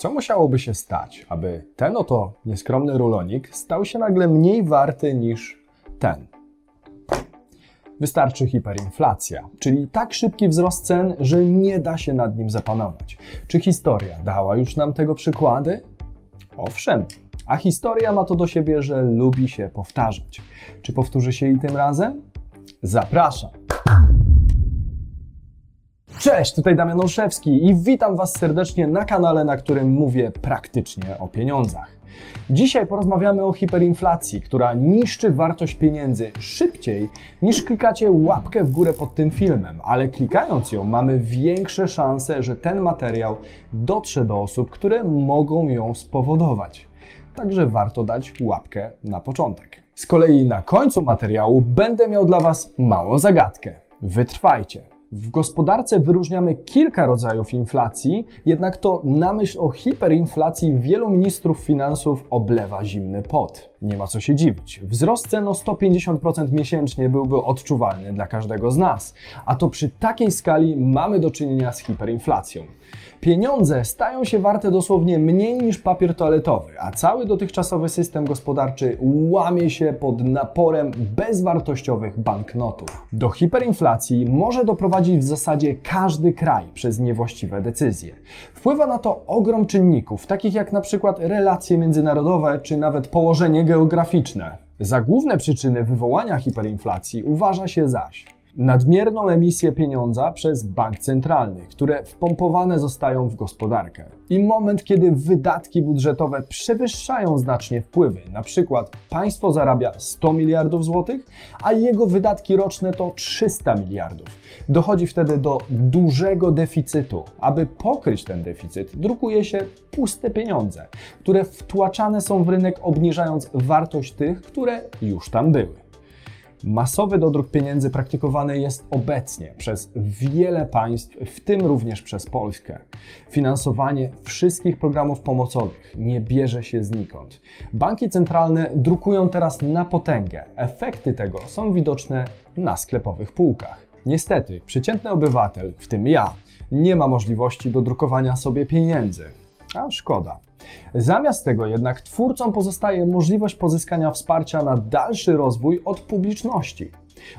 Co musiałoby się stać, aby ten oto nieskromny rulonik stał się nagle mniej warty niż ten? Wystarczy hiperinflacja, czyli tak szybki wzrost cen, że nie da się nad nim zapanować. Czy historia dała już nam tego przykłady? Owszem, a historia ma to do siebie, że lubi się powtarzać. Czy powtórzy się i tym razem? Zapraszam! Cześć, tutaj Damian Olszewski i witam Was serdecznie na kanale, na którym mówię praktycznie o pieniądzach. Dzisiaj porozmawiamy o hiperinflacji, która niszczy wartość pieniędzy szybciej niż klikacie łapkę w górę pod tym filmem, ale klikając ją mamy większe szanse, że ten materiał dotrze do osób, które mogą ją spowodować. Także warto dać łapkę na początek. Z kolei na końcu materiału będę miał dla Was małą zagadkę. Wytrwajcie. W gospodarce wyróżniamy kilka rodzajów inflacji, jednak to na myśl o hiperinflacji wielu ministrów finansów oblewa zimny pot. Nie ma co się dziwić. Wzrost cen o 150% miesięcznie byłby odczuwalny dla każdego z nas, a to przy takiej skali mamy do czynienia z hiperinflacją. Pieniądze stają się warte dosłownie mniej niż papier toaletowy, a cały dotychczasowy system gospodarczy łamie się pod naporem bezwartościowych banknotów. Do hiperinflacji może doprowadzić w zasadzie każdy kraj przez niewłaściwe decyzje. Wpływa na to ogrom czynników, takich jak na przykład relacje międzynarodowe czy nawet położenie geograficzne. Za główne przyczyny wywołania hiperinflacji uważa się zaś nadmierną emisję pieniądza przez bank centralny, które wpompowane zostają w gospodarkę. I moment, kiedy wydatki budżetowe przewyższają znacznie wpływy. Na przykład państwo zarabia 100 miliardów złotych, a jego wydatki roczne to 300 miliardów. Dochodzi wtedy do dużego deficytu. Aby pokryć ten deficyt, drukuje się puste pieniądze, które wtłaczane są w rynek, obniżając wartość tych, które już tam były. Masowy dodruk pieniędzy praktykowany jest obecnie przez wiele państw, w tym również przez Polskę. Finansowanie wszystkich programów pomocowych nie bierze się znikąd. Banki centralne drukują teraz na potęgę. Efekty tego są widoczne na sklepowych półkach. Niestety, przeciętny obywatel, w tym ja, nie ma możliwości dodrukowania sobie pieniędzy. A szkoda. Zamiast tego jednak twórcom pozostaje możliwość pozyskania wsparcia na dalszy rozwój od publiczności.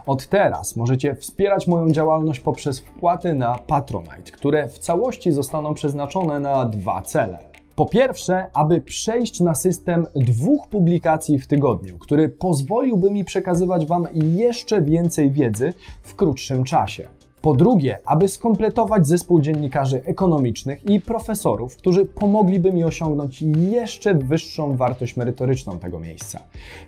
Od teraz możecie wspierać moją działalność poprzez wpłaty na Patronite, które w całości zostaną przeznaczone na dwa cele. Po pierwsze, aby przejść na system dwóch publikacji w tygodniu, który pozwoliłby mi przekazywać Wam jeszcze więcej wiedzy w krótszym czasie. Po drugie, aby skompletować zespół dziennikarzy ekonomicznych i profesorów, którzy pomogliby mi osiągnąć jeszcze wyższą wartość merytoryczną tego miejsca.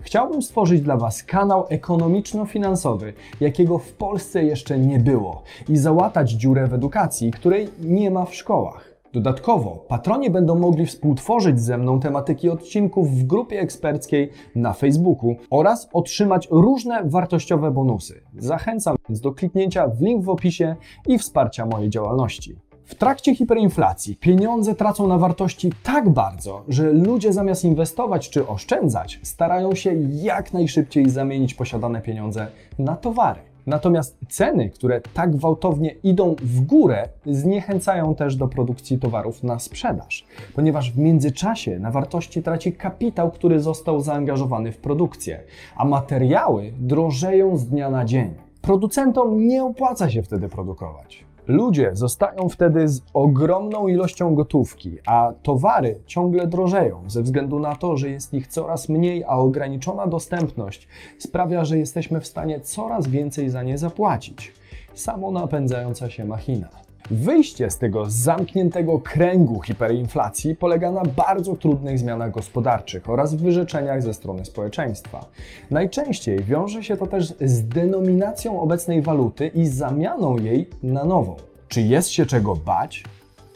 Chciałbym stworzyć dla Was kanał ekonomiczno-finansowy, jakiego w Polsce jeszcze nie było i załatać dziurę w edukacji, której nie ma w szkołach. Dodatkowo patroni będą mogli współtworzyć ze mną tematyki odcinków w grupie eksperckiej na Facebooku oraz otrzymać różne wartościowe bonusy. Zachęcam więc do kliknięcia w link w opisie i wsparcia mojej działalności. W trakcie hiperinflacji pieniądze tracą na wartości tak bardzo, że ludzie zamiast inwestować czy oszczędzać, starają się jak najszybciej zamienić posiadane pieniądze na towary. Natomiast ceny, które tak gwałtownie idą w górę, zniechęcają też do produkcji towarów na sprzedaż, ponieważ w międzyczasie na wartości traci kapitał, który został zaangażowany w produkcję, a materiały drożeją z dnia na dzień. Producentom nie opłaca się wtedy produkować. Ludzie zostają wtedy z ogromną ilością gotówki, a towary ciągle drożeją ze względu na to, że jest ich coraz mniej, a ograniczona dostępność sprawia, że jesteśmy w stanie coraz więcej za nie zapłacić. Samo napędzająca się machina. Wyjście z tego zamkniętego kręgu hiperinflacji polega na bardzo trudnych zmianach gospodarczych oraz wyrzeczeniach ze strony społeczeństwa. Najczęściej wiąże się to też z denominacją obecnej waluty i zamianą jej na nową. Czy jest się czego bać?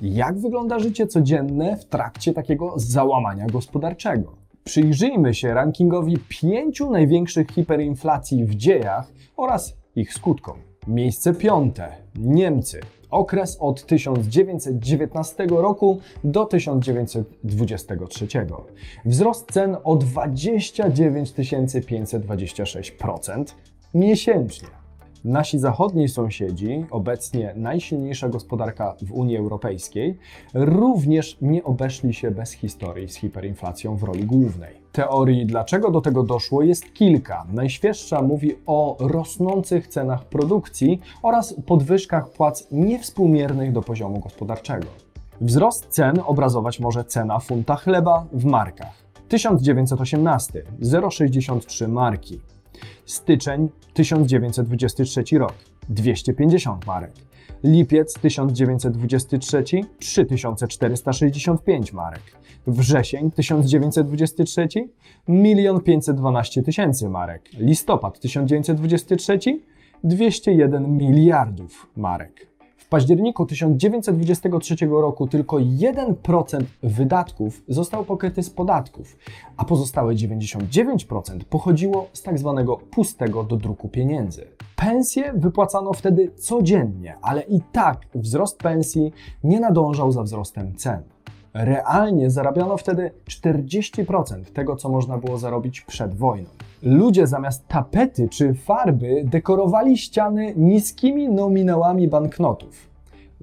Jak wygląda życie codzienne w trakcie takiego załamania gospodarczego? Przyjrzyjmy się rankingowi pięciu największych hiperinflacji w dziejach oraz ich skutkom. Miejsce piąte Niemcy okres od 1919 roku do 1923. Wzrost cen o 29 526% miesięcznie. Nasi zachodni sąsiedzi, obecnie najsilniejsza gospodarka w Unii Europejskiej, również nie obeszli się bez historii z hiperinflacją w roli głównej. Teorii, dlaczego do tego doszło, jest kilka. Najświeższa mówi o rosnących cenach produkcji oraz podwyżkach płac niewspółmiernych do poziomu gospodarczego. Wzrost cen obrazować może cena funta chleba w markach. 1918 0,63 marki. Styczeń 1923 rok 250 marek. Lipiec 1923 3465 marek. Wrzesień 1923 1 512 tysięcy marek. Listopad 1923 201 miliardów marek. W październiku 1923 roku tylko 1% wydatków został pokryty z podatków, a pozostałe 99% pochodziło z tak zwanego pustego do druku pieniędzy. Pensje wypłacano wtedy codziennie, ale i tak wzrost pensji nie nadążał za wzrostem cen. Realnie zarabiano wtedy 40% tego, co można było zarobić przed wojną. Ludzie zamiast tapety czy farby dekorowali ściany niskimi nominałami banknotów.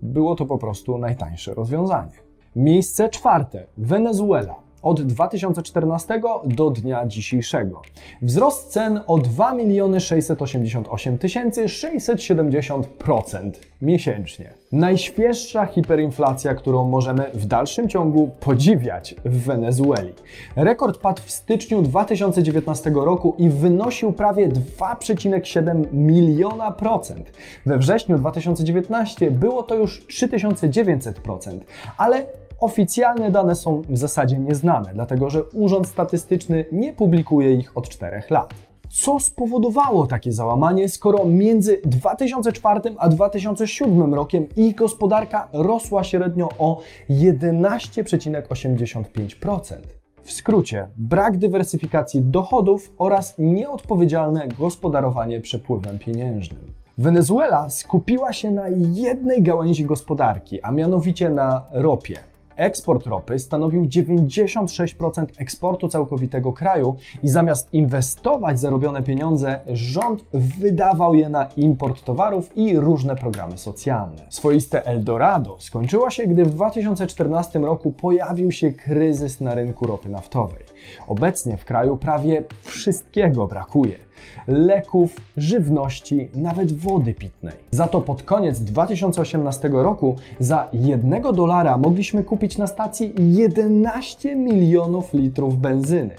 Było to po prostu najtańsze rozwiązanie. Miejsce czwarte Wenezuela od 2014 do dnia dzisiejszego. Wzrost cen o 2 688 670% miesięcznie. Najświeższa hiperinflacja, którą możemy w dalszym ciągu podziwiać w Wenezueli. Rekord padł w styczniu 2019 roku i wynosił prawie 2,7 miliona procent. We wrześniu 2019 było to już 3900%, ale Oficjalne dane są w zasadzie nieznane, dlatego że Urząd Statystyczny nie publikuje ich od 4 lat. Co spowodowało takie załamanie, skoro między 2004 a 2007 rokiem ich gospodarka rosła średnio o 11,85%? W skrócie, brak dywersyfikacji dochodów oraz nieodpowiedzialne gospodarowanie przepływem pieniężnym. Wenezuela skupiła się na jednej gałęzi gospodarki, a mianowicie na ropie. Eksport ropy stanowił 96% eksportu całkowitego kraju i zamiast inwestować zarobione pieniądze, rząd wydawał je na import towarów i różne programy socjalne. Swoiste Eldorado skończyło się, gdy w 2014 roku pojawił się kryzys na rynku ropy naftowej. Obecnie w kraju prawie wszystkiego brakuje leków, żywności, nawet wody pitnej. Za to pod koniec 2018 roku za jednego dolara mogliśmy kupić na stacji 11 milionów litrów benzyny.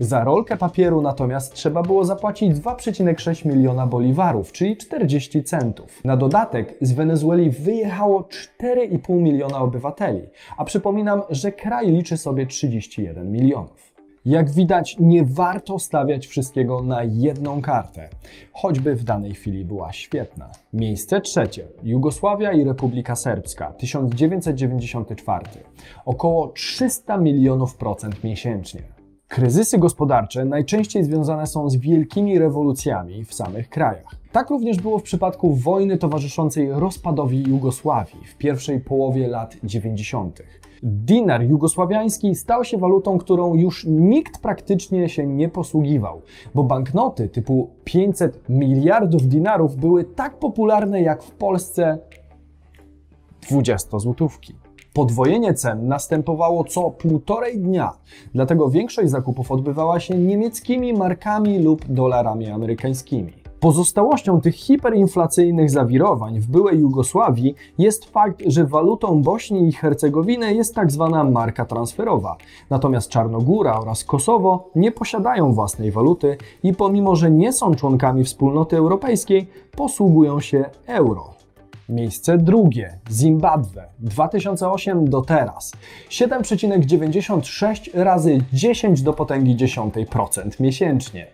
Za rolkę papieru natomiast trzeba było zapłacić 2,6 miliona boliwarów, czyli 40 centów. Na dodatek z Wenezueli wyjechało 4,5 miliona obywateli, a przypominam, że kraj liczy sobie 31 milionów. Jak widać, nie warto stawiać wszystkiego na jedną kartę, choćby w danej chwili była świetna. Miejsce trzecie. Jugosławia i Republika Serbska, 1994. Około 300 milionów procent miesięcznie. Kryzysy gospodarcze najczęściej związane są z wielkimi rewolucjami w samych krajach. Tak również było w przypadku wojny towarzyszącej rozpadowi Jugosławii w pierwszej połowie lat 90. Dinar jugosławiański stał się walutą, którą już nikt praktycznie się nie posługiwał, bo banknoty typu 500 miliardów dinarów były tak popularne jak w Polsce 20 złotówki. Podwojenie cen następowało co półtorej dnia, dlatego większość zakupów odbywała się niemieckimi markami lub dolarami amerykańskimi. Pozostałością tych hiperinflacyjnych zawirowań w byłej Jugosławii jest fakt, że walutą Bośni i Hercegowiny jest tak zwana marka transferowa. Natomiast Czarnogóra oraz Kosowo nie posiadają własnej waluty i pomimo, że nie są członkami wspólnoty europejskiej, posługują się euro. Miejsce drugie Zimbabwe 2008 do teraz 7,96 razy 10 do potęgi 10% miesięcznie.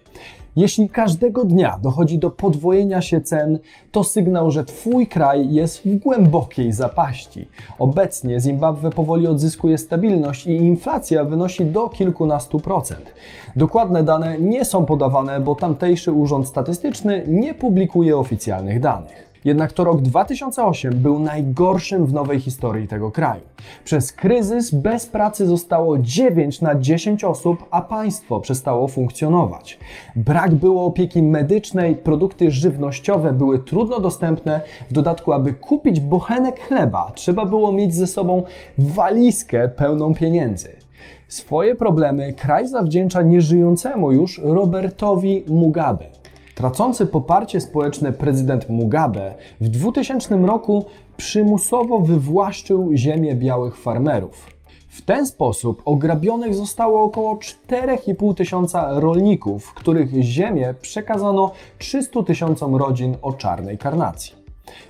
Jeśli każdego dnia dochodzi do podwojenia się cen, to sygnał, że Twój kraj jest w głębokiej zapaści. Obecnie Zimbabwe powoli odzyskuje stabilność i inflacja wynosi do kilkunastu procent. Dokładne dane nie są podawane, bo tamtejszy urząd statystyczny nie publikuje oficjalnych danych. Jednak to rok 2008 był najgorszym w nowej historii tego kraju. Przez kryzys bez pracy zostało 9 na 10 osób, a państwo przestało funkcjonować. Brak było opieki medycznej, produkty żywnościowe były trudno dostępne, w dodatku, aby kupić bochenek chleba, trzeba było mieć ze sobą walizkę pełną pieniędzy. Swoje problemy kraj zawdzięcza nieżyjącemu już Robertowi Mugabe. Tracący poparcie społeczne prezydent Mugabe w 2000 roku przymusowo wywłaszczył ziemię białych farmerów. W ten sposób ograbionych zostało około 4,5 tysiąca rolników, których ziemię przekazano 300 tysiącom rodzin o czarnej karnacji.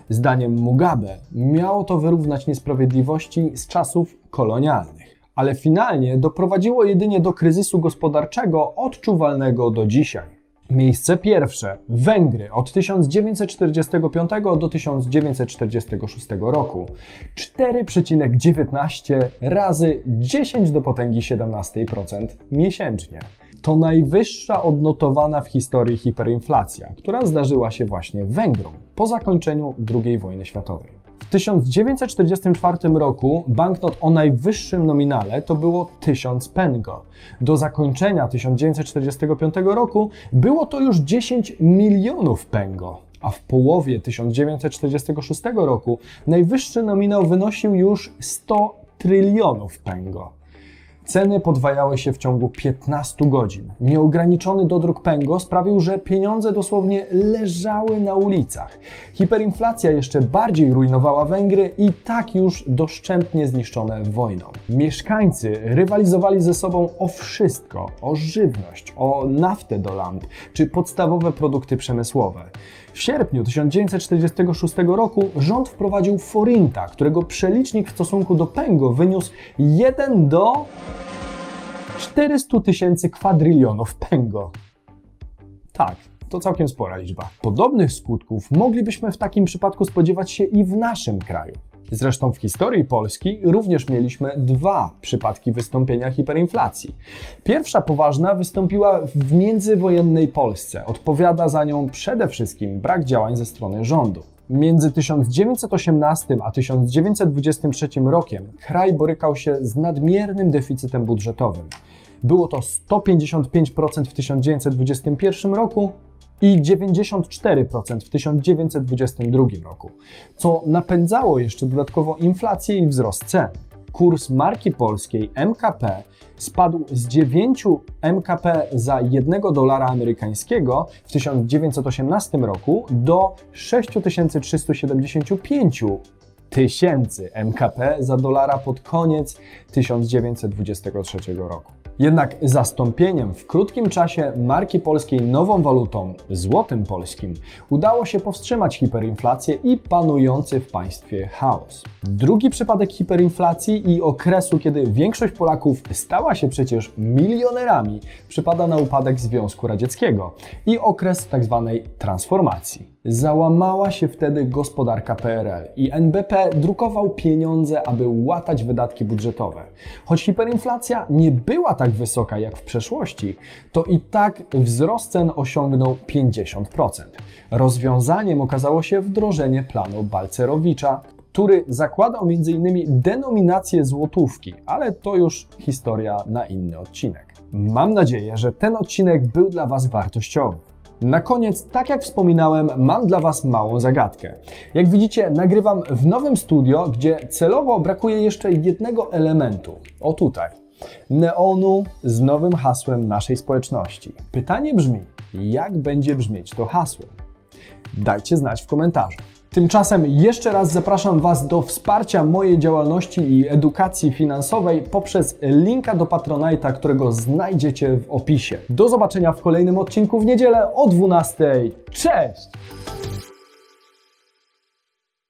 Zdaniem Mugabe miało to wyrównać niesprawiedliwości z czasów kolonialnych, ale finalnie doprowadziło jedynie do kryzysu gospodarczego odczuwalnego do dzisiaj. Miejsce pierwsze Węgry od 1945 do 1946 roku 4,19 razy 10 do potęgi 17% miesięcznie. To najwyższa odnotowana w historii hiperinflacja, która zdarzyła się właśnie Węgrom po zakończeniu II wojny światowej. W 1944 roku banknot o najwyższym nominale to było 1000 pengo. Do zakończenia 1945 roku było to już 10 milionów pengo, a w połowie 1946 roku najwyższy nominał wynosił już 100 trylionów pengo. Ceny podwajały się w ciągu 15 godzin. Nieograniczony dodruk Pengo sprawił, że pieniądze dosłownie leżały na ulicach. Hiperinflacja jeszcze bardziej rujnowała Węgry i tak już doszczętnie zniszczone wojną. Mieszkańcy rywalizowali ze sobą o wszystko: o żywność, o naftę do lamp czy podstawowe produkty przemysłowe. W sierpniu 1946 roku rząd wprowadził forinta, którego przelicznik w stosunku do Pengo wyniósł 1 do 400 tysięcy kwadrylionów Pengo. Tak, to całkiem spora liczba. Podobnych skutków moglibyśmy w takim przypadku spodziewać się i w naszym kraju. Zresztą w historii Polski również mieliśmy dwa przypadki wystąpienia hiperinflacji. Pierwsza poważna wystąpiła w międzywojennej Polsce. Odpowiada za nią przede wszystkim brak działań ze strony rządu. Między 1918 a 1923 rokiem kraj borykał się z nadmiernym deficytem budżetowym. Było to 155% w 1921 roku i 94% w 1922 roku, co napędzało jeszcze dodatkowo inflację i wzrost cen. Kurs marki polskiej MKP spadł z 9 MKP za 1 dolara amerykańskiego w 1918 roku do 6375 tysięcy MKP za dolara pod koniec 1923 roku. Jednak zastąpieniem w krótkim czasie marki polskiej nową walutą, złotym polskim, udało się powstrzymać hiperinflację i panujący w państwie chaos. Drugi przypadek hiperinflacji i okresu, kiedy większość Polaków stała się przecież milionerami, przypada na upadek Związku Radzieckiego i okres tzw. Tak transformacji. Załamała się wtedy gospodarka PRL i NBP drukował pieniądze, aby łatać wydatki budżetowe. Choć hiperinflacja nie była tak wysoka jak w przeszłości, to i tak wzrost cen osiągnął 50%. Rozwiązaniem okazało się wdrożenie planu Balcerowicza, który zakładał m.in. denominację złotówki, ale to już historia na inny odcinek. Mam nadzieję, że ten odcinek był dla Was wartościowy. Na koniec, tak jak wspominałem, mam dla Was małą zagadkę. Jak widzicie, nagrywam w nowym studio, gdzie celowo brakuje jeszcze jednego elementu. O tutaj. Neonu z nowym hasłem naszej społeczności. Pytanie brzmi, jak będzie brzmieć to hasło? Dajcie znać w komentarzu. Tymczasem jeszcze raz zapraszam Was do wsparcia mojej działalności i edukacji finansowej poprzez linka do Patronite'a, którego znajdziecie w opisie. Do zobaczenia w kolejnym odcinku w niedzielę o 12. Cześć!